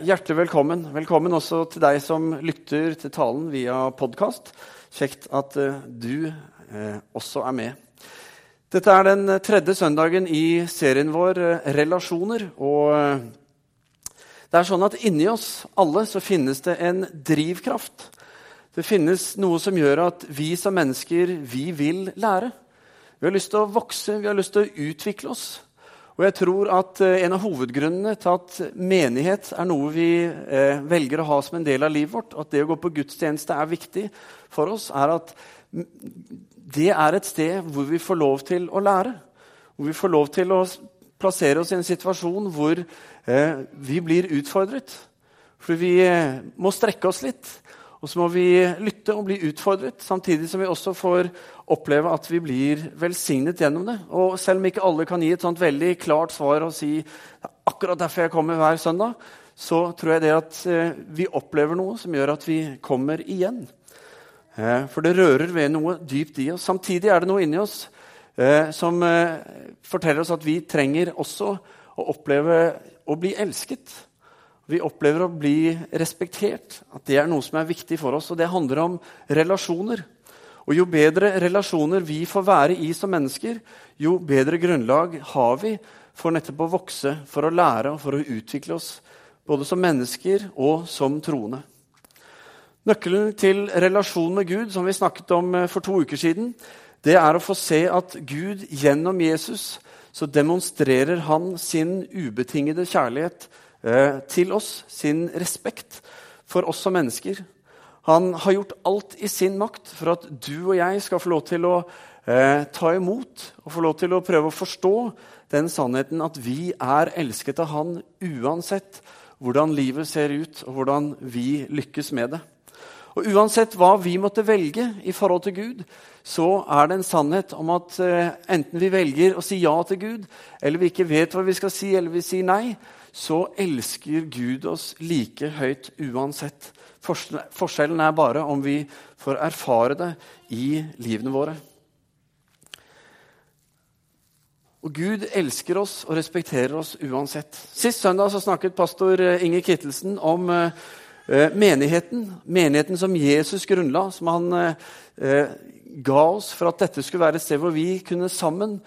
Hjertelig velkommen. Velkommen også til deg som lytter til talen via podkast. Kjekt at uh, du uh, også er med. Dette er den tredje søndagen i serien vår uh, Relasjoner. Og det er sånn at inni oss alle så finnes det en drivkraft. Det finnes noe som gjør at vi som mennesker, vi vil lære. Vi har lyst til å vokse, vi har lyst til å utvikle oss. Og jeg tror at eh, En av hovedgrunnene til at menighet er noe vi eh, velger å ha som en del av livet vårt, at det å gå på gudstjeneste er viktig for oss, er at det er et sted hvor vi får lov til å lære. Hvor vi får lov til å plassere oss i en situasjon hvor eh, vi blir utfordret. For vi eh, må strekke oss litt. Og så må vi lytte og bli utfordret, samtidig som vi også får oppleve at vi blir velsignet gjennom det. Og selv om ikke alle kan gi et sånt veldig klart svar og si akkurat derfor jeg kommer hver søndag, så tror jeg det at eh, vi opplever noe som gjør at vi kommer igjen. Eh, for det rører ved noe dypt i oss. Samtidig er det noe inni oss eh, som forteller oss at vi trenger også å oppleve å bli elsket vi opplever å bli respektert, at det er noe som er viktig for oss. Og det handler om relasjoner. Og jo bedre relasjoner vi får være i som mennesker, jo bedre grunnlag har vi for nettopp å vokse, for å lære og for å utvikle oss, både som mennesker og som troende. Nøkkelen til relasjon med Gud, som vi snakket om eh, for to uker siden, det er å få se at Gud gjennom Jesus så demonstrerer han sin ubetingede kjærlighet Eh, til oss, sin respekt for oss som mennesker. Han har gjort alt i sin makt for at du og jeg skal få lov til å eh, ta imot og få lov til å prøve å forstå den sannheten at vi er elsket av Han uansett hvordan livet ser ut, og hvordan vi lykkes med det. Og Uansett hva vi måtte velge i forhold til Gud, så er det en sannhet om at eh, enten vi velger å si ja til Gud, eller vi ikke vet hva vi skal si, eller vi sier nei, så elsker Gud oss like høyt uansett. Forskjellen er bare om vi får erfare det i livene våre. Og Gud elsker oss og respekterer oss uansett. Sist søndag så snakket pastor eh, Inger Kittelsen om uh, menigheten. Menigheten som Jesus grunnla, som han ga oss for at dette skulle være et sted hvor vi kunne sammen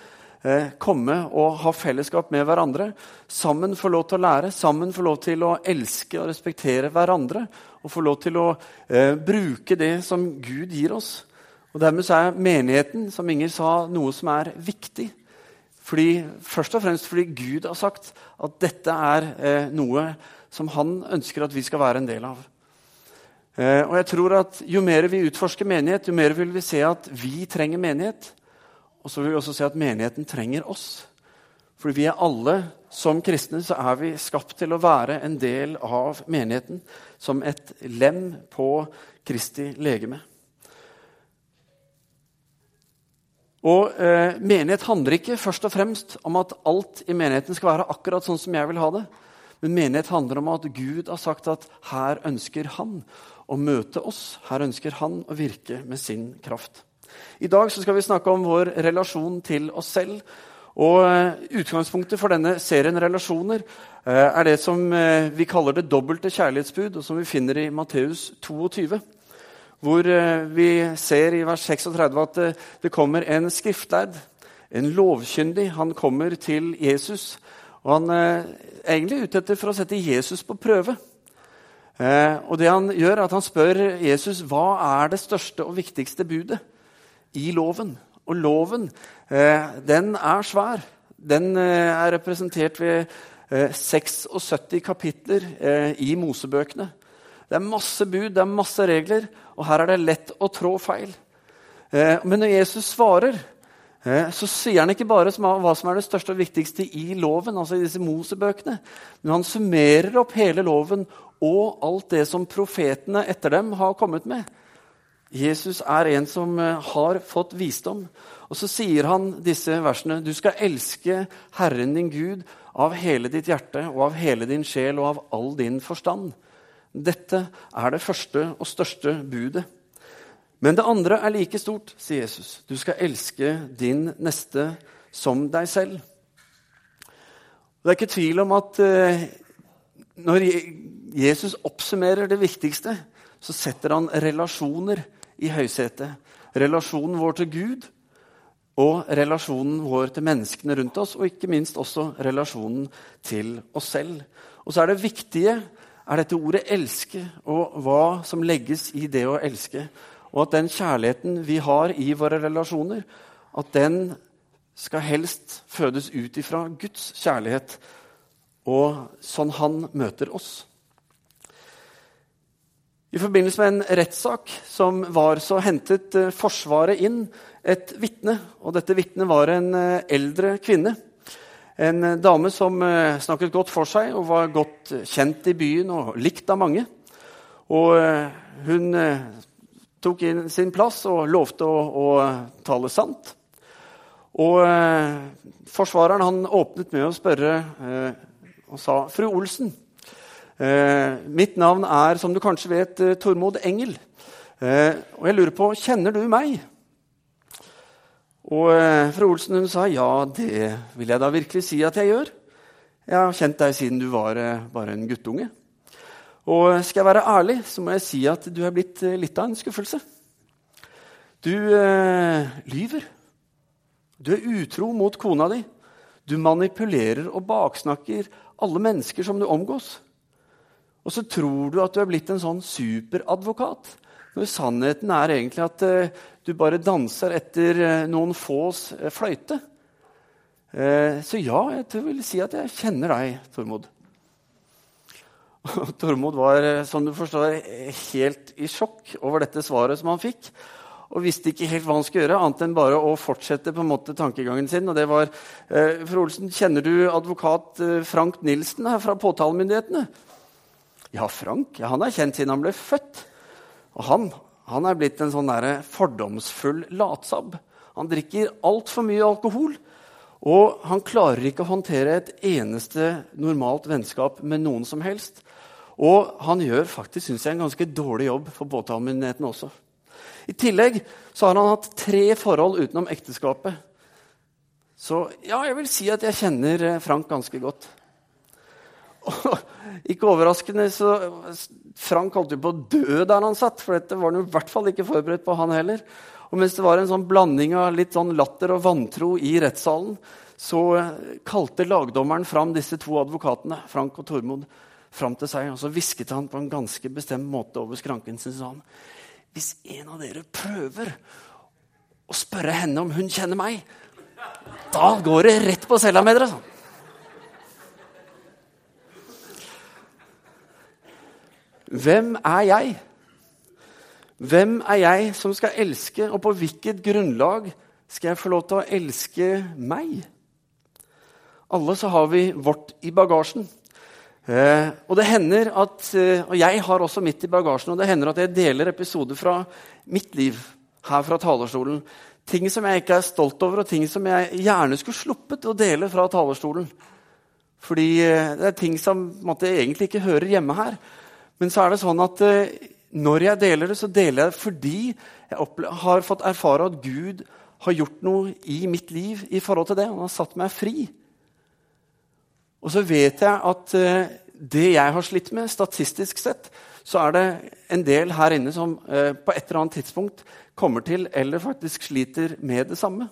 Eh, komme og ha fellesskap med hverandre. Sammen få lov til å lære, sammen få lov til å elske og respektere hverandre. Og få lov til å eh, bruke det som Gud gir oss. Og Dermed så er menigheten som Inger sa, noe som er viktig. Fordi, først og fremst fordi Gud har sagt at dette er eh, noe som han ønsker at vi skal være en del av. Eh, og jeg tror at Jo mer vi utforsker menighet, jo mer vil vi se at vi trenger menighet. Og så vil vi også se at menigheten trenger oss. Fordi vi er alle, som kristne, så er vi skapt til å være en del av menigheten. Som et lem på Kristi legeme. Og eh, Menighet handler ikke først og fremst om at alt i menigheten skal være akkurat sånn som jeg vil ha det. Men menighet handler om at Gud har sagt at her ønsker han å møte oss. Her ønsker han å virke med sin kraft. I dag skal vi snakke om vår relasjon til oss selv. Og eh, Utgangspunktet for denne serien relasjoner eh, er det som eh, vi kaller det dobbelte kjærlighetsbud, og som vi finner i Matteus 22. Hvor vi ser i vers 36 at det kommer en skriftlærd, en lovkyndig. Han kommer til Jesus. Og han er egentlig ute etter for å sette Jesus på prøve. Og det Han gjør er at han spør Jesus hva er det største og viktigste budet i loven. Og loven, eh, den er svær. Den eh, er representert ved 76 eh, kapitler i Mosebøkene. Det er masse bud, det er masse regler, og her er det lett å trå feil. Men når Jesus svarer, så sier han ikke bare hva som er det største og viktigste i loven, altså i disse Mosebøkene, men han summerer opp hele loven og alt det som profetene etter dem har kommet med. Jesus er en som eh, har fått visdom. Og så sier han disse versene.: Du skal elske Herren din Gud av hele ditt hjerte og av hele din sjel og av all din forstand. Dette er det første og største budet. Men det andre er like stort, sier Jesus. Du skal elske din neste som deg selv. Det er ikke tvil om at eh, når Jesus oppsummerer det viktigste, så setter han relasjoner i høysetet. Relasjonen vår til Gud og relasjonen vår til menneskene rundt oss, og ikke minst også relasjonen til oss selv. Og så er det viktige er dette ordet 'elske', og hva som legges i det å elske. Og at den kjærligheten vi har i våre relasjoner, at den skal helst fødes ut ifra Guds kjærlighet, og sånn han møter oss. I forbindelse med en rettssak som var, så hentet eh, Forsvaret inn et vitne. Og dette vitnet var en eh, eldre kvinne. En eh, dame som snakket godt for seg og var godt kjent i byen og likt av mange. Og hun tok inn sin plass og lovte å, å tale sant. Og forsvareren han åpnet med å spørre og sa 'Fru Olsen'. Eh, mitt navn er, som du kanskje vet, eh, Tormod Engel. Eh, og jeg lurer på kjenner du meg? Og eh, fru Olsen hun sa ja, det vil jeg da virkelig si at jeg gjør. Jeg har kjent deg siden du var eh, bare en guttunge. Og skal jeg være ærlig, så må jeg si at du er blitt eh, litt av en skuffelse. Du lyver. Du er utro mot kona di. Du manipulerer og baksnakker alle mennesker som du omgås. Og så tror du at du er blitt en sånn superadvokat. Når sannheten er egentlig at uh, du bare danser etter uh, noen fås uh, fløyte. så ja, jeg vil si at jeg kjenner deg, Tormod. Tormod var som du forstår, helt i sjokk over dette svaret som han fikk. Og visste ikke helt hva han skulle gjøre, annet enn bare å fortsette på en måte tankegangen sin. Og det var, Fru Olsen, Kjenner du advokat Frank Nilsen her fra påtalemyndighetene? Ja, Frank ja, han er kjent siden han ble født. Og han, han er blitt en sånn der fordomsfull latsabb. Han drikker altfor mye alkohol. Og han klarer ikke å håndtere et eneste normalt vennskap med noen som helst. Og han gjør faktisk synes jeg, en ganske dårlig jobb for påtalemyndigheten også. I tillegg så har han hatt tre forhold utenom ekteskapet. Så ja, jeg vil si at jeg kjenner Frank ganske godt. Og ikke overraskende så Frank holdt jo på å dø der han satt, for dette var han i hvert fall ikke forberedt på, han heller. Og mens det var en sånn blanding av litt sånn latter og vantro i rettssalen, så kalte lagdommeren fram disse to advokatene, Frank og Tormod, fram til seg. Og så hvisket han på en ganske bestemt måte over skranken sin sa han, Hvis en av dere prøver å spørre henne om hun kjenner meg, da går det rett på cella med dere. sånn. Hvem er jeg? Hvem er jeg som skal elske, og på hvilket grunnlag skal jeg få lov til å elske meg? Alle så har vi vårt i bagasjen. Eh, og det hender at, eh, og jeg har også mitt i bagasjen, og det hender at jeg deler episoder fra mitt liv her fra talerstolen. Ting som jeg ikke er stolt over, og ting som jeg gjerne skulle sluppet å dele fra talerstolen. Fordi eh, det er ting som måtte, egentlig ikke hører hjemme her. Men så er det sånn at eh, når jeg deler det, så deler jeg det fordi jeg har fått erfare at Gud har gjort noe i mitt liv i forhold til det. Han har satt meg fri. Og så vet jeg at eh, det jeg har slitt med, statistisk sett, så er det en del her inne som eh, på et eller annet tidspunkt kommer til eller faktisk sliter med det samme.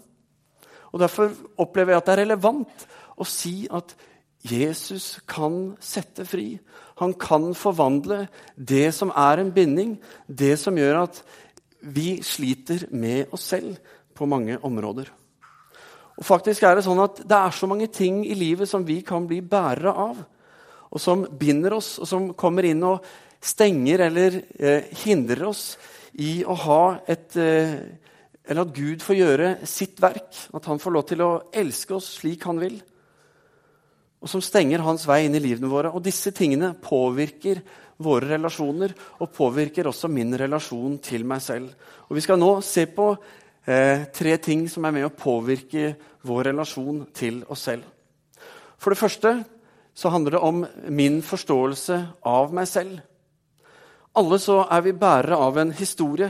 Og Derfor opplever jeg at det er relevant å si at Jesus kan sette fri. Han kan forvandle det som er en binding, det som gjør at vi sliter med oss selv på mange områder. Og faktisk er Det sånn at det er så mange ting i livet som vi kan bli bærere av, og som binder oss, og som kommer inn og stenger eller eh, hindrer oss i å ha et eh, Eller at Gud får gjøre sitt verk. At han får lov til å elske oss slik han vil og som stenger hans vei inn i livene våre. Og disse tingene påvirker våre relasjoner og påvirker også min relasjon til meg selv. Og Vi skal nå se på eh, tre ting som er med å påvirke vår relasjon til oss selv. For det første så handler det om min forståelse av meg selv. Alle så er vi bærere av en historie.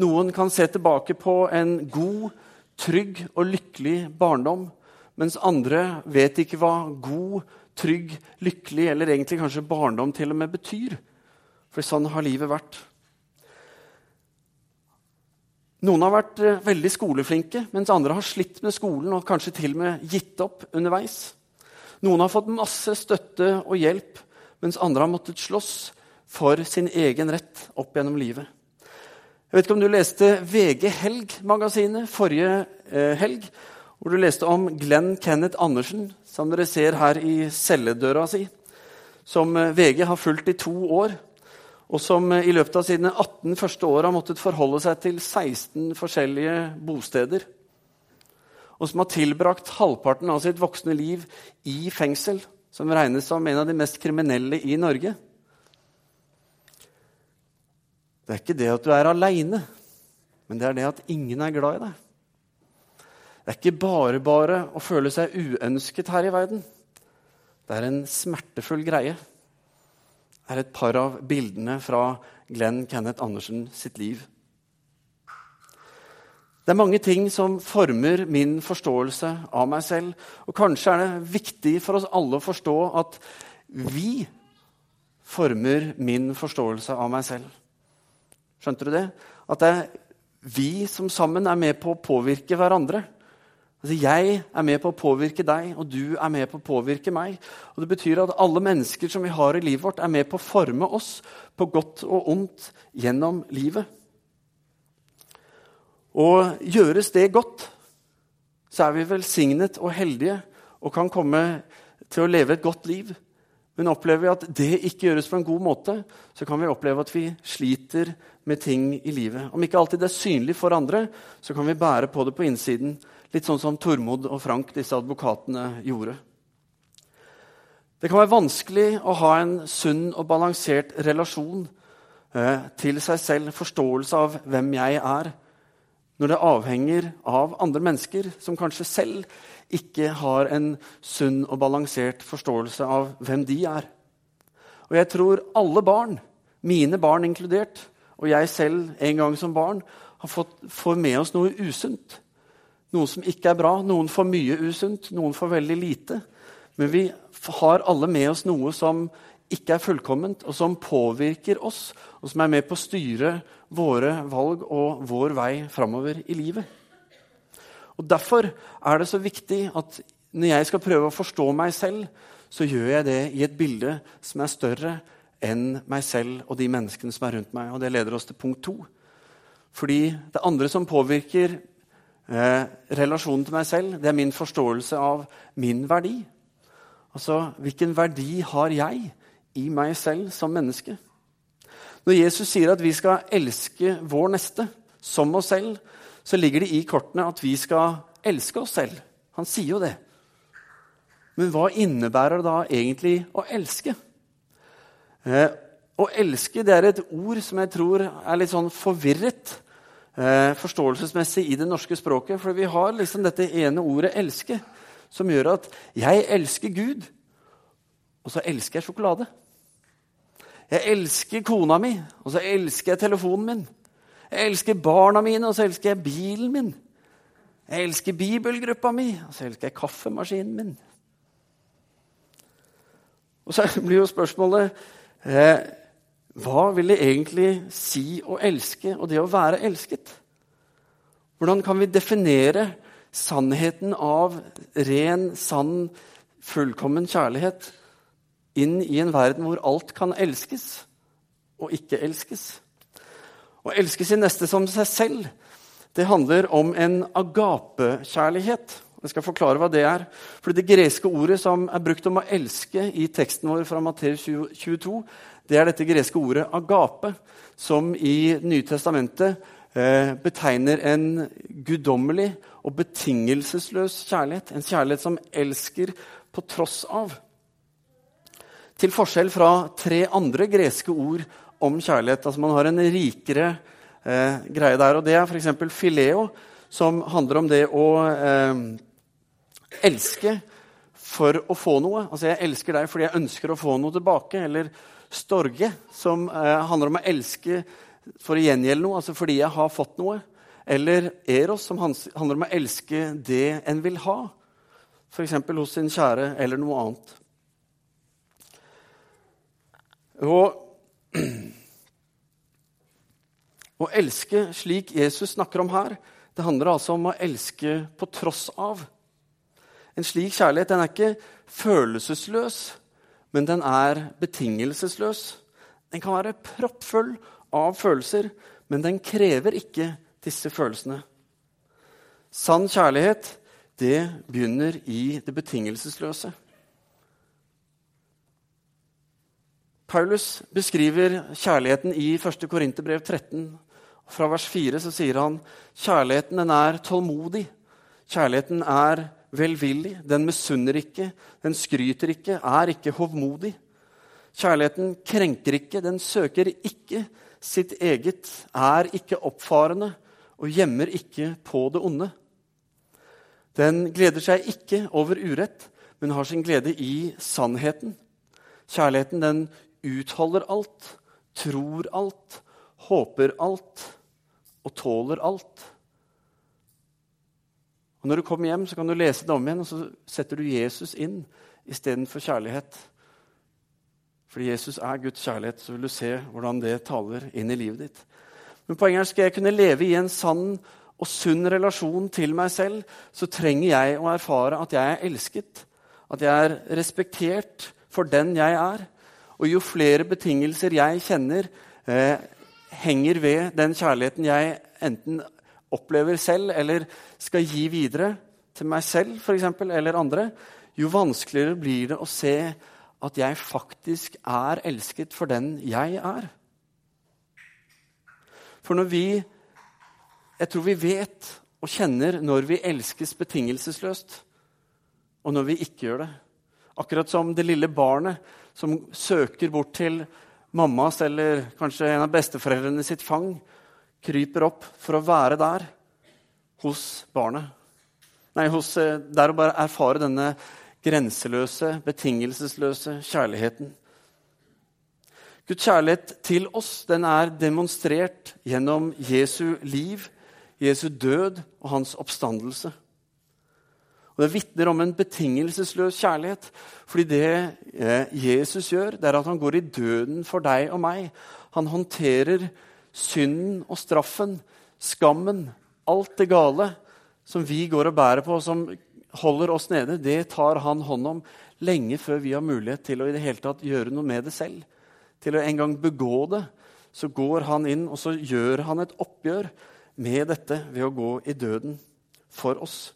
Noen kan se tilbake på en god, trygg og lykkelig barndom mens andre vet ikke hva god, trygg, lykkelig eller egentlig kanskje barndom til og med betyr. For sånn har livet vært. Noen har vært eh, veldig skoleflinke, mens andre har slitt med skolen og kanskje til og med gitt opp underveis. Noen har fått masse støtte og hjelp, mens andre har måttet slåss for sin egen rett opp gjennom livet. Jeg vet ikke om du leste VG Helg-magasinet forrige eh, helg, hvor du leste om Glenn Kenneth Andersen, som dere ser her i celledøra si, som eh, VG har fulgt i to år og som i løpet av sine 18 første år har måttet forholde seg til 16 forskjellige bosteder. Og som har tilbrakt halvparten av sitt voksne liv i fengsel, som regnes som en av de mest kriminelle i Norge. Det er ikke det at du er aleine, men det er det at ingen er glad i deg. Det er ikke bare bare å føle seg uønsket her i verden. Det er en smertefull greie Det er et par av bildene fra Glenn Kenneth Andersen sitt liv. Det er mange ting som former min forståelse av meg selv. Og kanskje er det viktig for oss alle å forstå at vi former min forståelse av meg selv. Skjønte du det? At det er vi som sammen er med på å påvirke hverandre. Altså, jeg er med på å påvirke deg, og du er med på å påvirke meg. Og Det betyr at alle mennesker som vi har i livet vårt, er med på å forme oss på godt og ondt gjennom livet. Og gjøres det godt, så er vi velsignet og heldige og kan komme til å leve et godt liv. Men opplever vi at det ikke gjøres på en god måte, så kan vi oppleve at vi sliter med ting i livet. Om ikke alltid det er synlig for andre, så kan vi bære på det på innsiden Litt sånn som Tormod og Frank, disse advokatene, gjorde. Det kan være vanskelig å ha en sunn og balansert relasjon eh, til seg selv, forståelse av hvem jeg er, når det avhenger av andre mennesker som kanskje selv ikke har en sunn og balansert forståelse av hvem de er. Og jeg tror alle barn, mine barn inkludert, og jeg selv en gang som barn, har fått, får med oss noe usunt noe som ikke er bra. Noen får mye usunt, noen får veldig lite. Men vi har alle med oss noe som ikke er fullkomment, og som påvirker oss, og som er med på å styre våre valg og vår vei framover i livet. Og Derfor er det så viktig at når jeg skal prøve å forstå meg selv, så gjør jeg det i et bilde som er større enn meg selv og de menneskene som er rundt meg. Og Det leder oss til punkt to. Fordi det andre som påvirker Eh, relasjonen til meg selv det er min forståelse av min verdi. Altså, hvilken verdi har jeg i meg selv som menneske? Når Jesus sier at vi skal elske vår neste som oss selv, så ligger det i kortene at vi skal elske oss selv. Han sier jo det. Men hva innebærer det da egentlig å elske? Eh, å elske det er et ord som jeg tror er litt sånn forvirret forståelsesmessig i det norske språket. For vi har liksom dette ene ordet 'elske', som gjør at jeg elsker Gud, og så elsker jeg sjokolade. Jeg elsker kona mi, og så elsker jeg telefonen min. Jeg elsker barna mine, og så elsker jeg bilen min. Jeg elsker bibelgruppa mi, og så elsker jeg kaffemaskinen min. Og så blir jo spørsmålet eh, hva vil det egentlig si å elske og det å være elsket? Hvordan kan vi definere sannheten av ren, sann, fullkommen kjærlighet inn i en verden hvor alt kan elskes og ikke elskes? Å elske sin neste som seg selv det handler om en agapekjærlighet. Jeg skal forklare hva det er. For Det greske ordet som er brukt om å elske i teksten vår fra Matteus 22, det er dette greske ordet 'agape', som i Nytestamentet eh, betegner en guddommelig og betingelsesløs kjærlighet. En kjærlighet som elsker på tross av. Til forskjell fra tre andre greske ord om kjærlighet. Altså Man har en rikere eh, greie der. og Det er f.eks. fileo, som handler om det å eh, elske for å få noe. Altså Jeg elsker deg fordi jeg ønsker å få noe tilbake. Eller storge, som eh, handler om å elske for å gjengjelde noe, altså fordi jeg har fått noe. Eller eros, som handler om å elske det en vil ha. F.eks. hos sin kjære eller noe annet. Og å elske slik Jesus snakker om her, det handler altså om å elske på tross av. En slik kjærlighet den er ikke følelsesløs, men den er betingelsesløs. Den kan være proppfull av følelser, men den krever ikke disse følelsene. Sann kjærlighet, det begynner i det betingelsesløse. Paulus beskriver kjærligheten i 1. Korinterbrev 13. Fra vers 4 så sier han kjærligheten den er tålmodig. Kjærligheten er velvillig. Den misunner ikke, den skryter ikke, er ikke hovmodig. Kjærligheten krenker ikke, den søker ikke sitt eget, er ikke oppfarende og gjemmer ikke på det onde. Den gleder seg ikke over urett, men har sin glede i sannheten. Kjærligheten den utholder alt, tror alt, håper alt og tåler alt. Og Når du kommer hjem, så kan du lese det om igjen, og så setter du Jesus inn istedenfor kjærlighet. Fordi Jesus er Guds kjærlighet, så vil du se hvordan det taler inn i livet ditt. Men poenget er skal jeg kunne leve i en sann og sunn relasjon til meg selv, så trenger jeg å erfare at jeg er elsket, at jeg er respektert for den jeg er. Og jo flere betingelser jeg kjenner, eh, henger ved den kjærligheten jeg enten opplever selv eller skal gi videre til meg selv for eksempel, eller andre, jo vanskeligere blir det å se at jeg faktisk er elsket for den jeg er. For når vi Jeg tror vi vet og kjenner når vi elskes betingelsesløst, og når vi ikke gjør det. Akkurat som det lille barnet som søker bort til mammas eller kanskje en av besteforeldrene sitt fang, kryper opp for å være der hos barnet. Nei, hos, eh, der å bare erfare denne grenseløse, betingelsesløse kjærligheten. Guds kjærlighet til oss den er demonstrert gjennom Jesu liv, Jesu død og hans oppstandelse. Og Det vitner om en betingelsesløs kjærlighet. Fordi det eh, Jesus gjør, det er at han går i døden for deg og meg. Han håndterer synden og straffen, skammen, alt det gale som vi går og bærer på, som holder oss nede. Det tar han hånd om lenge før vi har mulighet til å i det hele tatt gjøre noe med det selv. Til å en gang begå det. Så går han inn og så gjør han et oppgjør med dette ved å gå i døden for oss.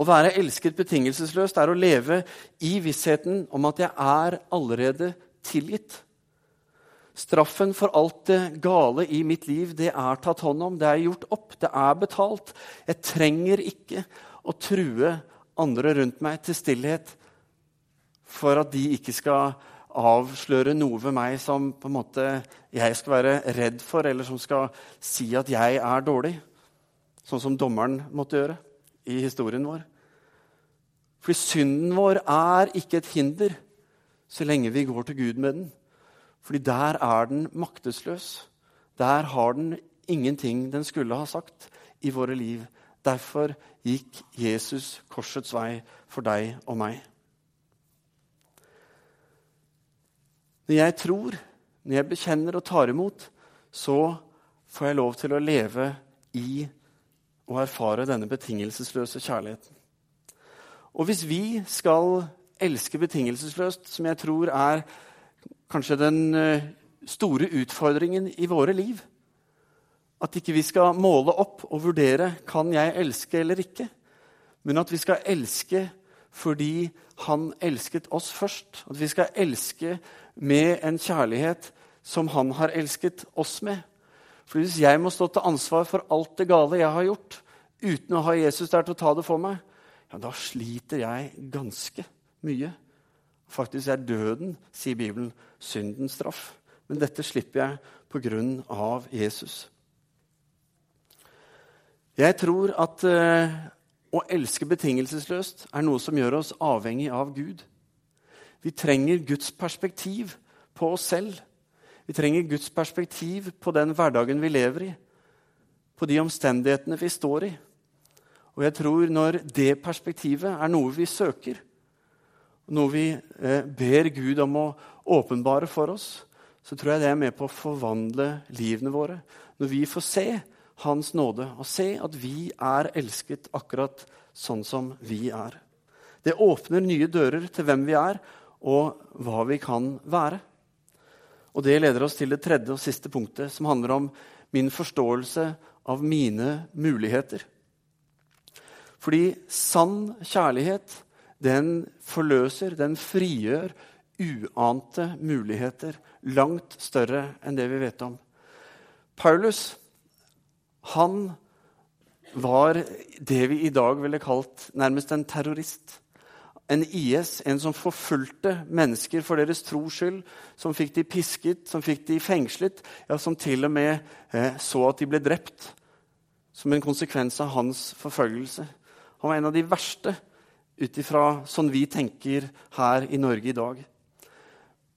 Å være elsket betingelsesløst er å leve i vissheten om at jeg er allerede tilgitt. Straffen for alt det gale i mitt liv, det er tatt hånd om, det er gjort opp, det er betalt. Jeg trenger ikke å true andre rundt meg til stillhet for at de ikke skal avsløre noe ved meg som på en måte jeg skal være redd for, eller som skal si at jeg er dårlig. Sånn som dommeren måtte gjøre i historien vår. For synden vår er ikke et hinder så lenge vi går til Gud med den. Fordi der er den maktesløs. Der har den ingenting den skulle ha sagt i våre liv. Derfor gikk Jesus korsets vei for deg og meg. Når jeg tror, når jeg bekjenner og tar imot, så får jeg lov til å leve i og erfare denne betingelsesløse kjærligheten. Og hvis vi skal elske betingelsesløst, som jeg tror er kanskje den eh, store utfordringen i våre liv At ikke vi skal måle opp og vurdere kan jeg elske eller ikke, men at vi skal elske fordi han elsket oss først. At vi skal elske med en kjærlighet som han har elsket oss med. For Hvis jeg må stå til ansvar for alt det gale jeg har gjort, uten å ha Jesus der til å ta det for meg, ja, da sliter jeg ganske mye. Faktisk er døden, sier Bibelen, syndens straff. Men dette slipper jeg på grunn av Jesus. Jeg tror at uh, å elske betingelsesløst er noe som gjør oss avhengig av Gud. Vi trenger Guds perspektiv på oss selv. Vi trenger Guds perspektiv på den hverdagen vi lever i, på de omstendighetene vi står i. Og jeg tror når det perspektivet er noe vi søker, noe vi eh, ber Gud om å åpenbare for oss, så tror jeg det er med på å forvandle livene våre. Når vi får se Hans nåde og se at vi er elsket akkurat sånn som vi er. Det åpner nye dører til hvem vi er, og hva vi kan være. Og Det leder oss til det tredje og siste punktet, som handler om min forståelse av mine muligheter. Fordi sann kjærlighet, den forløser, den frigjør uante muligheter. Langt større enn det vi vet om. Paulus, han var det vi i dag ville kalt nærmest en terrorist. En IS, en som forfulgte mennesker for deres tros skyld. Som fikk de pisket, som fikk de fengslet, ja, som til og med eh, så at de ble drept som en konsekvens av hans forfølgelse. Han var en av de verste ut ifra sånn vi tenker her i Norge i dag.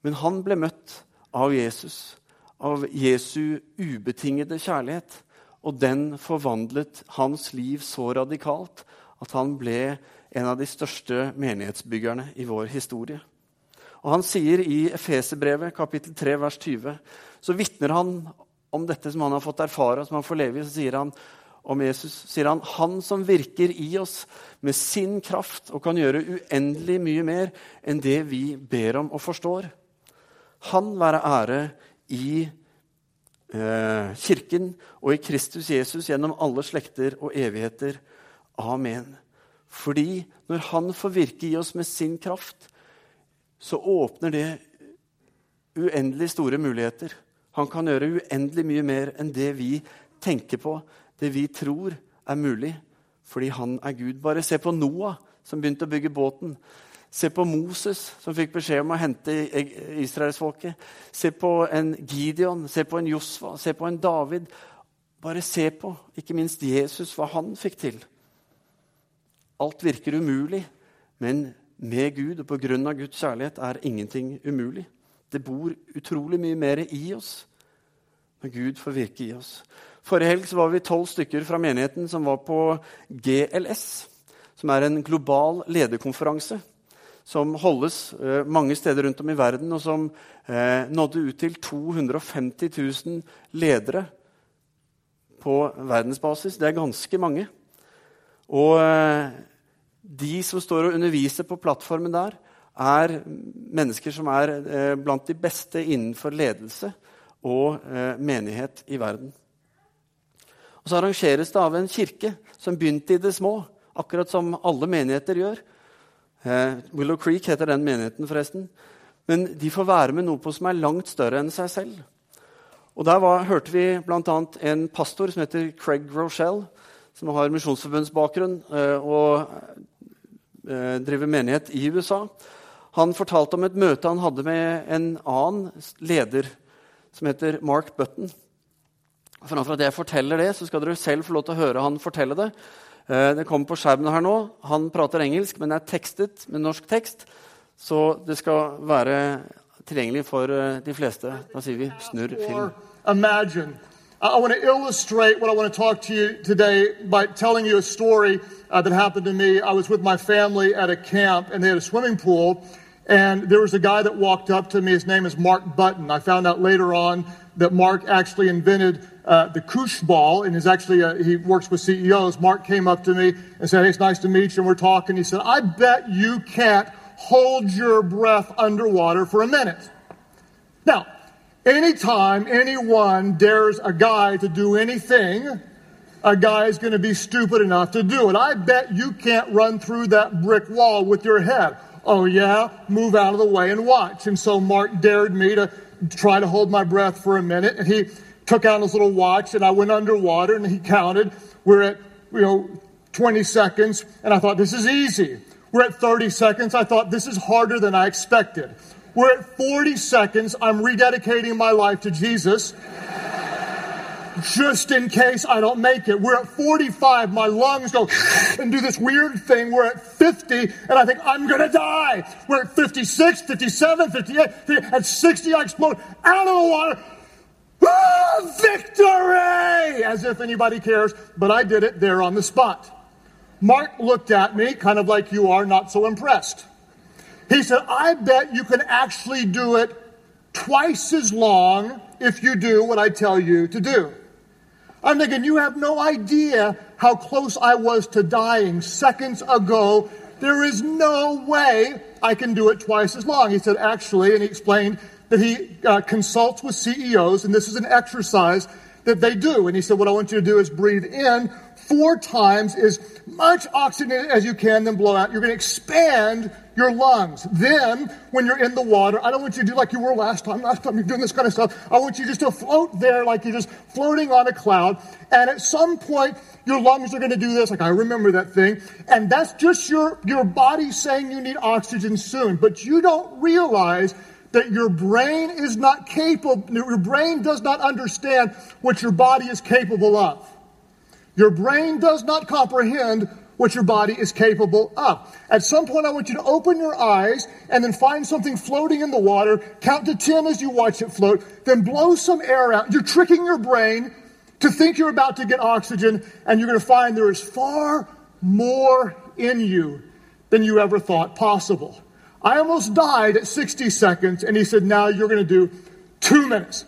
Men han ble møtt av Jesus, av Jesu ubetingede kjærlighet. Og den forvandlet hans liv så radikalt at han ble en av de største menighetsbyggerne i vår historie. Og Han sier i Efeserbrevet kapittel 3, vers 20, så vitner han om dette som han har fått erfare, og som han får leve i. Så sier han om Jesus sier han, 'Han som virker i oss med sin kraft og kan gjøre uendelig mye mer enn det vi ber om og forstår.' Han være ære i eh, Kirken og i Kristus Jesus gjennom alle slekter og evigheter. Amen. Fordi når Han får virke i oss med sin kraft, så åpner det uendelig store muligheter. Han kan gjøre uendelig mye mer enn det vi tenker på, det vi tror er mulig, fordi han er Gud. Bare se på Noah, som begynte å bygge båten. Se på Moses, som fikk beskjed om å hente israelsfolket. Se på en Gideon, se på en Josfa, se på en David. Bare se på, ikke minst Jesus, hva han fikk til. Alt virker umulig, men med Gud og på grunn av Guds kjærlighet er ingenting umulig. Det bor utrolig mye mer i oss når Gud får virke i oss. Forrige helg var vi tolv stykker fra menigheten som var på GLS, som er en global lederkonferanse som holdes eh, mange steder rundt om i verden, og som eh, nådde ut til 250 000 ledere på verdensbasis. Det er ganske mange. Og eh, de som står og underviser på plattformen der, er mennesker som er blant de beste innenfor ledelse og eh, menighet i verden. Og så arrangeres det av en kirke som begynte i det små, akkurat som alle menigheter gjør. Eh, Willow Creek heter den menigheten, forresten. Men de får være med noe på som er langt større enn seg selv. Og Der var, hørte vi bl.a. en pastor som heter Craig Rochelle, som har misjonsforbundsbakgrunn eh, og eh, driver menighet i USA. Han fortalte om et møte han hadde med en annen leder som heter Mark Button. Framfor at jeg forteller det, så skal dere selv få lov til å høre han fortelle det. Eh, det kommer på skjermen her nå. Han prater engelsk, men er tekstet med norsk tekst. Så det skal være tilgjengelig for eh, de fleste. Da sier vi 'snurr film'. Imagine. I want to illustrate what I want to talk to you today by telling you a story uh, that happened to me. I was with my family at a camp, and they had a swimming pool. And there was a guy that walked up to me. His name is Mark Button. I found out later on that Mark actually invented uh, the Koosh ball, and is actually a, he works with CEOs. Mark came up to me and said, "Hey, it's nice to meet you." And we're talking. He said, "I bet you can't hold your breath underwater for a minute." Now, anytime anyone dares a guy to do anything, a guy is going to be stupid enough to do it. I bet you can't run through that brick wall with your head. Oh, yeah? Move out of the way and watch. And so Mark dared me to try to hold my breath for a minute. And he took out his little watch and I went underwater and he counted. We're at, you know, 20 seconds. And I thought, this is easy. We're at 30 seconds. I thought, this is harder than I expected. We're at 40 seconds. I'm rededicating my life to Jesus just in case I don't make it. We're at 45, my lungs go and do this weird thing. We're at 50, and I think I'm gonna die. We're at 56, 57, 58, 58 at 60, I explode out of the water. Ah, victory! As if anybody cares, but I did it there on the spot. Mark looked at me, kind of like you are, not so impressed. He said, I bet you can actually do it twice as long if you do what I tell you to do. I'm thinking, you have no idea how close I was to dying seconds ago. There is no way I can do it twice as long. He said, actually, and he explained that he uh, consults with CEOs, and this is an exercise that they do. And he said, what I want you to do is breathe in four times as much oxygen as you can, then blow out. You're going to expand your lungs. Then, when you're in the water, I don't want you to do like you were last time. Last time you're doing this kind of stuff. I want you just to float there like you're just floating on a cloud. And at some point, your lungs are going to do this. Like I remember that thing. And that's just your, your body saying you need oxygen soon. But you don't realize that your brain is not capable, your brain does not understand what your body is capable of. Your brain does not comprehend what your body is capable of. At some point, I want you to open your eyes and then find something floating in the water. Count to 10 as you watch it float. Then blow some air out. You're tricking your brain to think you're about to get oxygen, and you're going to find there is far more in you than you ever thought possible. I almost died at 60 seconds, and he said, Now you're going to do two minutes.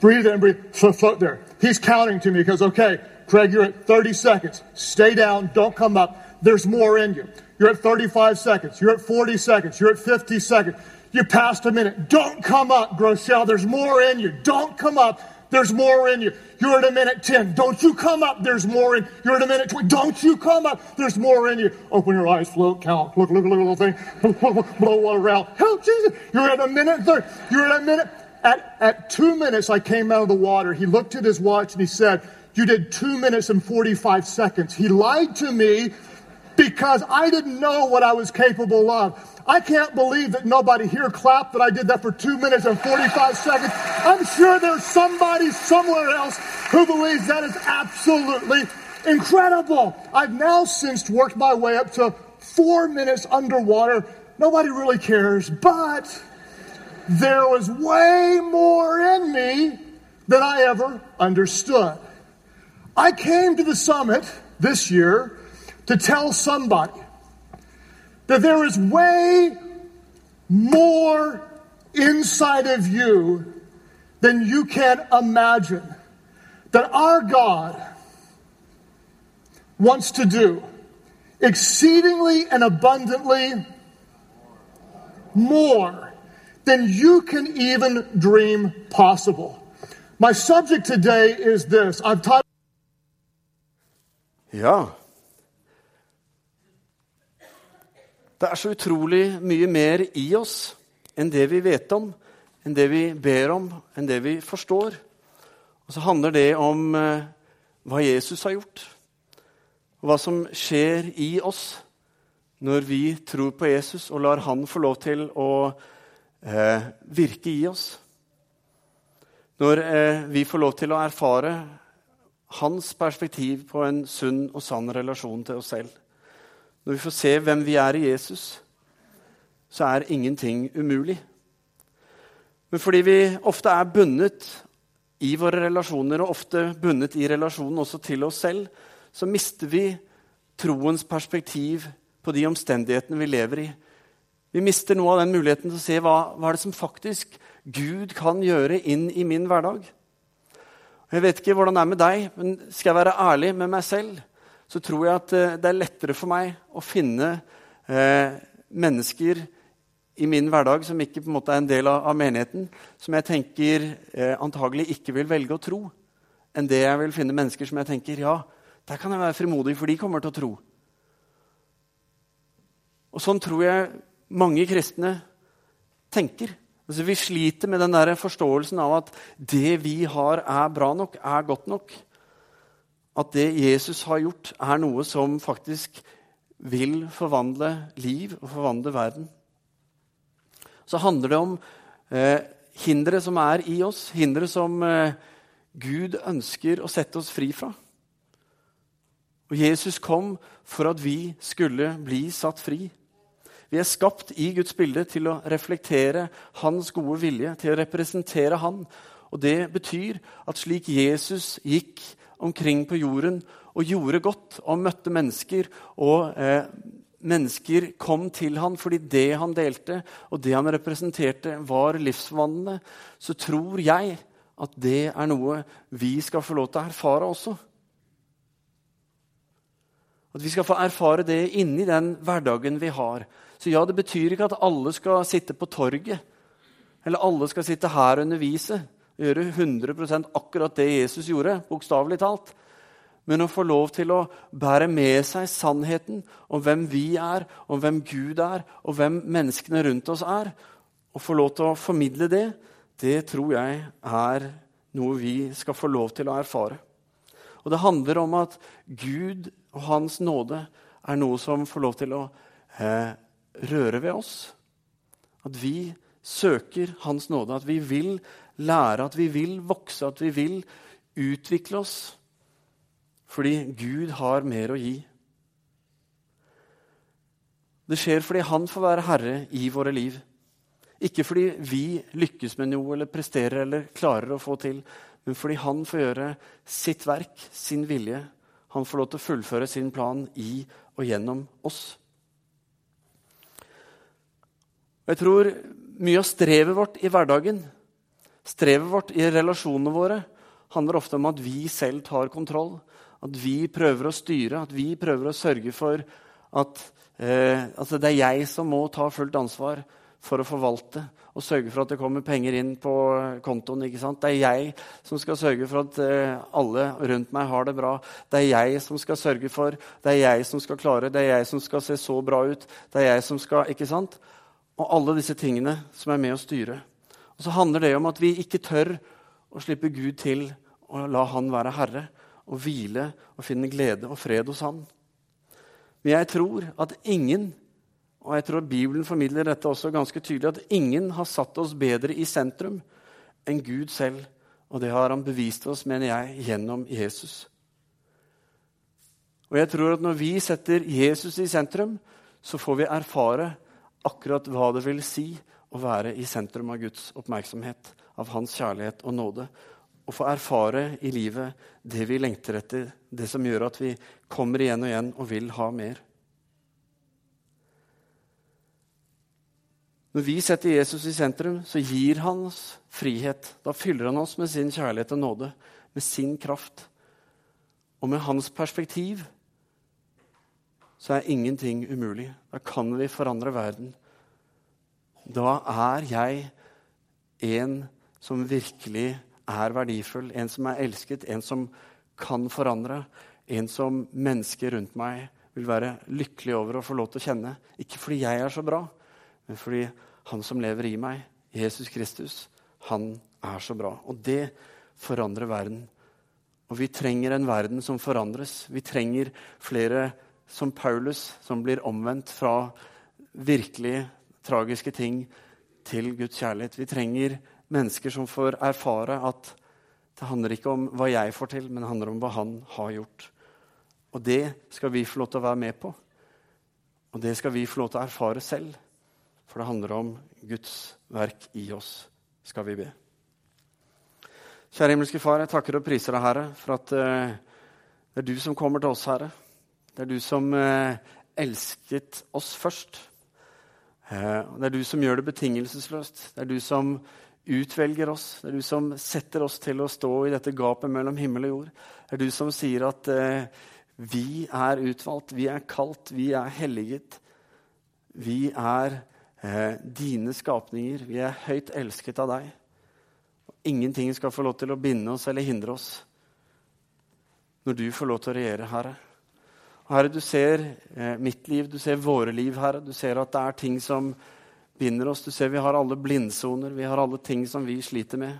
Breathe in, breathe, float there. He's counting to me because, okay, Craig, you're at 30 seconds. Stay down, don't come up. There's more in you. You're at 35 seconds. You're at 40 seconds. You're at 50 seconds. You passed a minute. Don't come up, Groeschel. There's more in you. Don't come up. There's more in you. You're at a minute 10. Don't you come up. There's more in. You're at a minute 20. Don't you come up. There's more in you. Open your eyes, float, count. Look, look, look, little thing. Blow water out. Help Jesus. You're at a minute 30. You're at a minute. At, at two minutes, I came out of the water. He looked at his watch and he said, You did two minutes and 45 seconds. He lied to me because I didn't know what I was capable of. I can't believe that nobody here clapped that I did that for two minutes and 45 seconds. I'm sure there's somebody somewhere else who believes that is absolutely incredible. I've now since worked my way up to four minutes underwater. Nobody really cares, but there was way more in me than I ever understood. I came to the summit this year to tell somebody that there is way more inside of you than you can imagine. That our God wants to do exceedingly and abundantly more than you can even dream possible. My subject today is this. I've taught. Ja. Det er så utrolig mye mer i oss enn det vi vet om, enn det vi ber om, enn det vi forstår. Og så handler det om eh, hva Jesus har gjort, og hva som skjer i oss når vi tror på Jesus og lar han få lov til å eh, virke i oss. Når eh, vi får lov til å erfare hans perspektiv på en sunn og sann relasjon til oss selv. Når vi får se hvem vi er i Jesus, så er ingenting umulig. Men fordi vi ofte er bundet i våre relasjoner, og ofte bundet i relasjonen også til oss selv, så mister vi troens perspektiv på de omstendighetene vi lever i. Vi mister noe av den muligheten til å se hva, hva er det som faktisk Gud kan gjøre inn i min hverdag. Jeg vet ikke hvordan det er med deg, men skal jeg være ærlig med meg selv, så tror jeg at eh, det er lettere for meg å finne eh, mennesker i min hverdag som ikke på en måte er en del av, av menigheten, som jeg tenker eh, antagelig ikke vil velge å tro, enn det jeg vil finne mennesker som jeg tenker ja, der kan jeg være frimodig, for de kommer til å tro. Og sånn tror jeg mange kristne tenker. Altså, vi sliter med den der forståelsen av at det vi har, er bra nok, er godt nok. At det Jesus har gjort, er noe som faktisk vil forvandle liv og forvandle verden. Så handler det om eh, hindre som er i oss, hindre som eh, Gud ønsker å sette oss fri fra. Og Jesus kom for at vi skulle bli satt fri. Vi er skapt i Guds bilde til å reflektere hans gode vilje, til å representere han. Og Det betyr at slik Jesus gikk omkring på jorden og gjorde godt og møtte mennesker og eh, mennesker kom til han fordi det han delte, og det han representerte, var livsforvandlende, så tror jeg at det er noe vi skal få lov til å erfare også. At vi skal få erfare det inni den hverdagen vi har. Så ja, det betyr ikke at alle skal sitte på torget, eller alle skal sitte her og undervise og gjøre 100 akkurat det Jesus gjorde, bokstavelig talt men å få lov til å bære med seg sannheten om hvem vi er, om hvem Gud er, og hvem menneskene rundt oss er, og få lov til å formidle det, det tror jeg er noe vi skal få lov til å erfare. Og det handler om at Gud og Hans nåde er noe som får lov til å eh, røre ved oss. At vi søker Hans nåde, at vi vil lære, at vi vil vokse, at vi vil utvikle oss fordi Gud har mer å gi. Det skjer fordi han får være herre i våre liv. Ikke fordi vi lykkes med noe eller presterer eller klarer å få til, men fordi han får gjøre sitt verk, sin vilje. Han får lov til å fullføre sin plan i og gjennom oss. Jeg tror mye av strevet vårt i hverdagen, strevet vårt i relasjonene våre, handler ofte om at vi selv tar kontroll. At vi prøver å styre, at vi prøver å sørge for at eh, at det er jeg som må ta fullt ansvar for å forvalte og sørge for at det kommer penger inn på kontoen. ikke sant? Det er jeg som skal sørge for at eh, alle rundt meg har det bra. Det er jeg som skal sørge for, det er jeg som skal klare, det er jeg som skal se så bra ut. det er jeg som skal, ikke sant? Og alle disse tingene som er med å styre. Og så handler det om at vi ikke tør å slippe Gud til og la Han være herre og hvile og finne glede og fred hos Han. Men jeg tror at ingen, og jeg tror Bibelen formidler dette også ganske tydelig, at ingen har satt oss bedre i sentrum enn Gud selv. Og det har han bevist oss, mener jeg, gjennom Jesus. Og jeg tror at når vi setter Jesus i sentrum, så får vi erfare akkurat hva det vil si å være i sentrum av Guds oppmerksomhet, av hans kjærlighet og nåde å få erfare i livet det vi lengter etter, det som gjør at vi kommer igjen og igjen og vil ha mer. Når vi setter Jesus i sentrum, så gir han oss frihet. Da fyller han oss med sin kjærlighet og nåde, med sin kraft. Og med hans perspektiv så er ingenting umulig. Da kan vi forandre verden. Da er jeg en som virkelig er verdifull, en som er elsket, en som kan forandre, en som mennesker rundt meg vil være lykkelig over å få lov til å kjenne. Ikke fordi jeg er så bra, men fordi han som lever i meg, Jesus Kristus, han er så bra. Og det forandrer verden. Og vi trenger en verden som forandres. Vi trenger flere som Paulus, som blir omvendt fra virkelig tragiske ting til Guds kjærlighet. Vi trenger mennesker som får erfare at det handler ikke om hva jeg får til, men det handler om hva han har gjort. Og det skal vi få lov til å være med på. Og det skal vi få lov til å erfare selv. For det handler om Guds verk i oss, skal vi be. Kjære himmelske Far, jeg takker og priser deg, Herre, for at uh, det er du som kommer til oss, Herre. Det er du som uh, elsket oss først. Uh, det er du som gjør det betingelsesløst. Det er du som utvelger oss. Det er du som setter oss til å stå i dette gapet mellom himmel og jord. Det er du som sier at eh, vi er utvalgt, vi er kalt, vi er helliget. Vi er eh, dine skapninger. Vi er høyt elsket av deg. Ingenting skal få lov til å binde oss eller hindre oss når du får lov til å regjere, Herre. Herre, du ser eh, mitt liv, du ser våre liv, Herre. Du ser at det er ting som binder oss. Du ser vi har alle blindsoner, vi har alle ting som vi sliter med.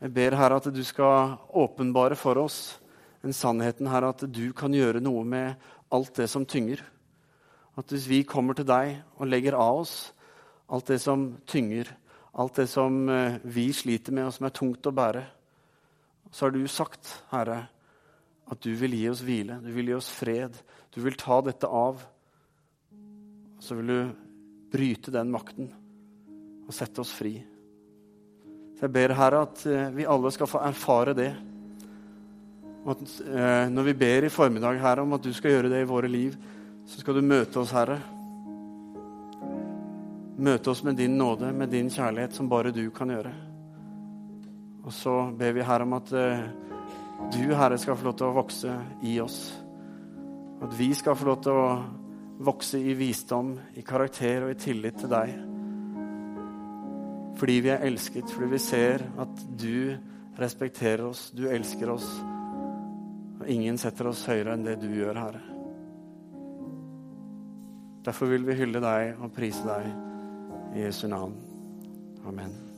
Jeg ber Herre at du skal åpenbare for oss den sannheten her at du kan gjøre noe med alt det som tynger. At hvis vi kommer til deg og legger av oss alt det som tynger, alt det som eh, vi sliter med, og som er tungt å bære, så har du sagt, Herre, at du vil gi oss hvile, du vil gi oss fred. Du vil ta dette av. Så vil du bryte den makten og sette oss fri. Så jeg ber Herre at eh, vi alle skal få erfare det. Og at, eh, når vi ber i formiddag Herre, om at du skal gjøre det i våre liv, så skal du møte oss, Herre. Møte oss med din nåde, med din kjærlighet, som bare du kan gjøre. Og så ber vi, Herre, om at eh, du, Herre, skal få lov til å vokse i oss. At vi skal få lov til å vokse i visdom, i karakter og i tillit til deg. Fordi vi er elsket, fordi vi ser at du respekterer oss, du elsker oss. Og ingen setter oss høyere enn det du gjør, Herre. Derfor vil vi hylle deg og prise deg i Jesu navn. Amen.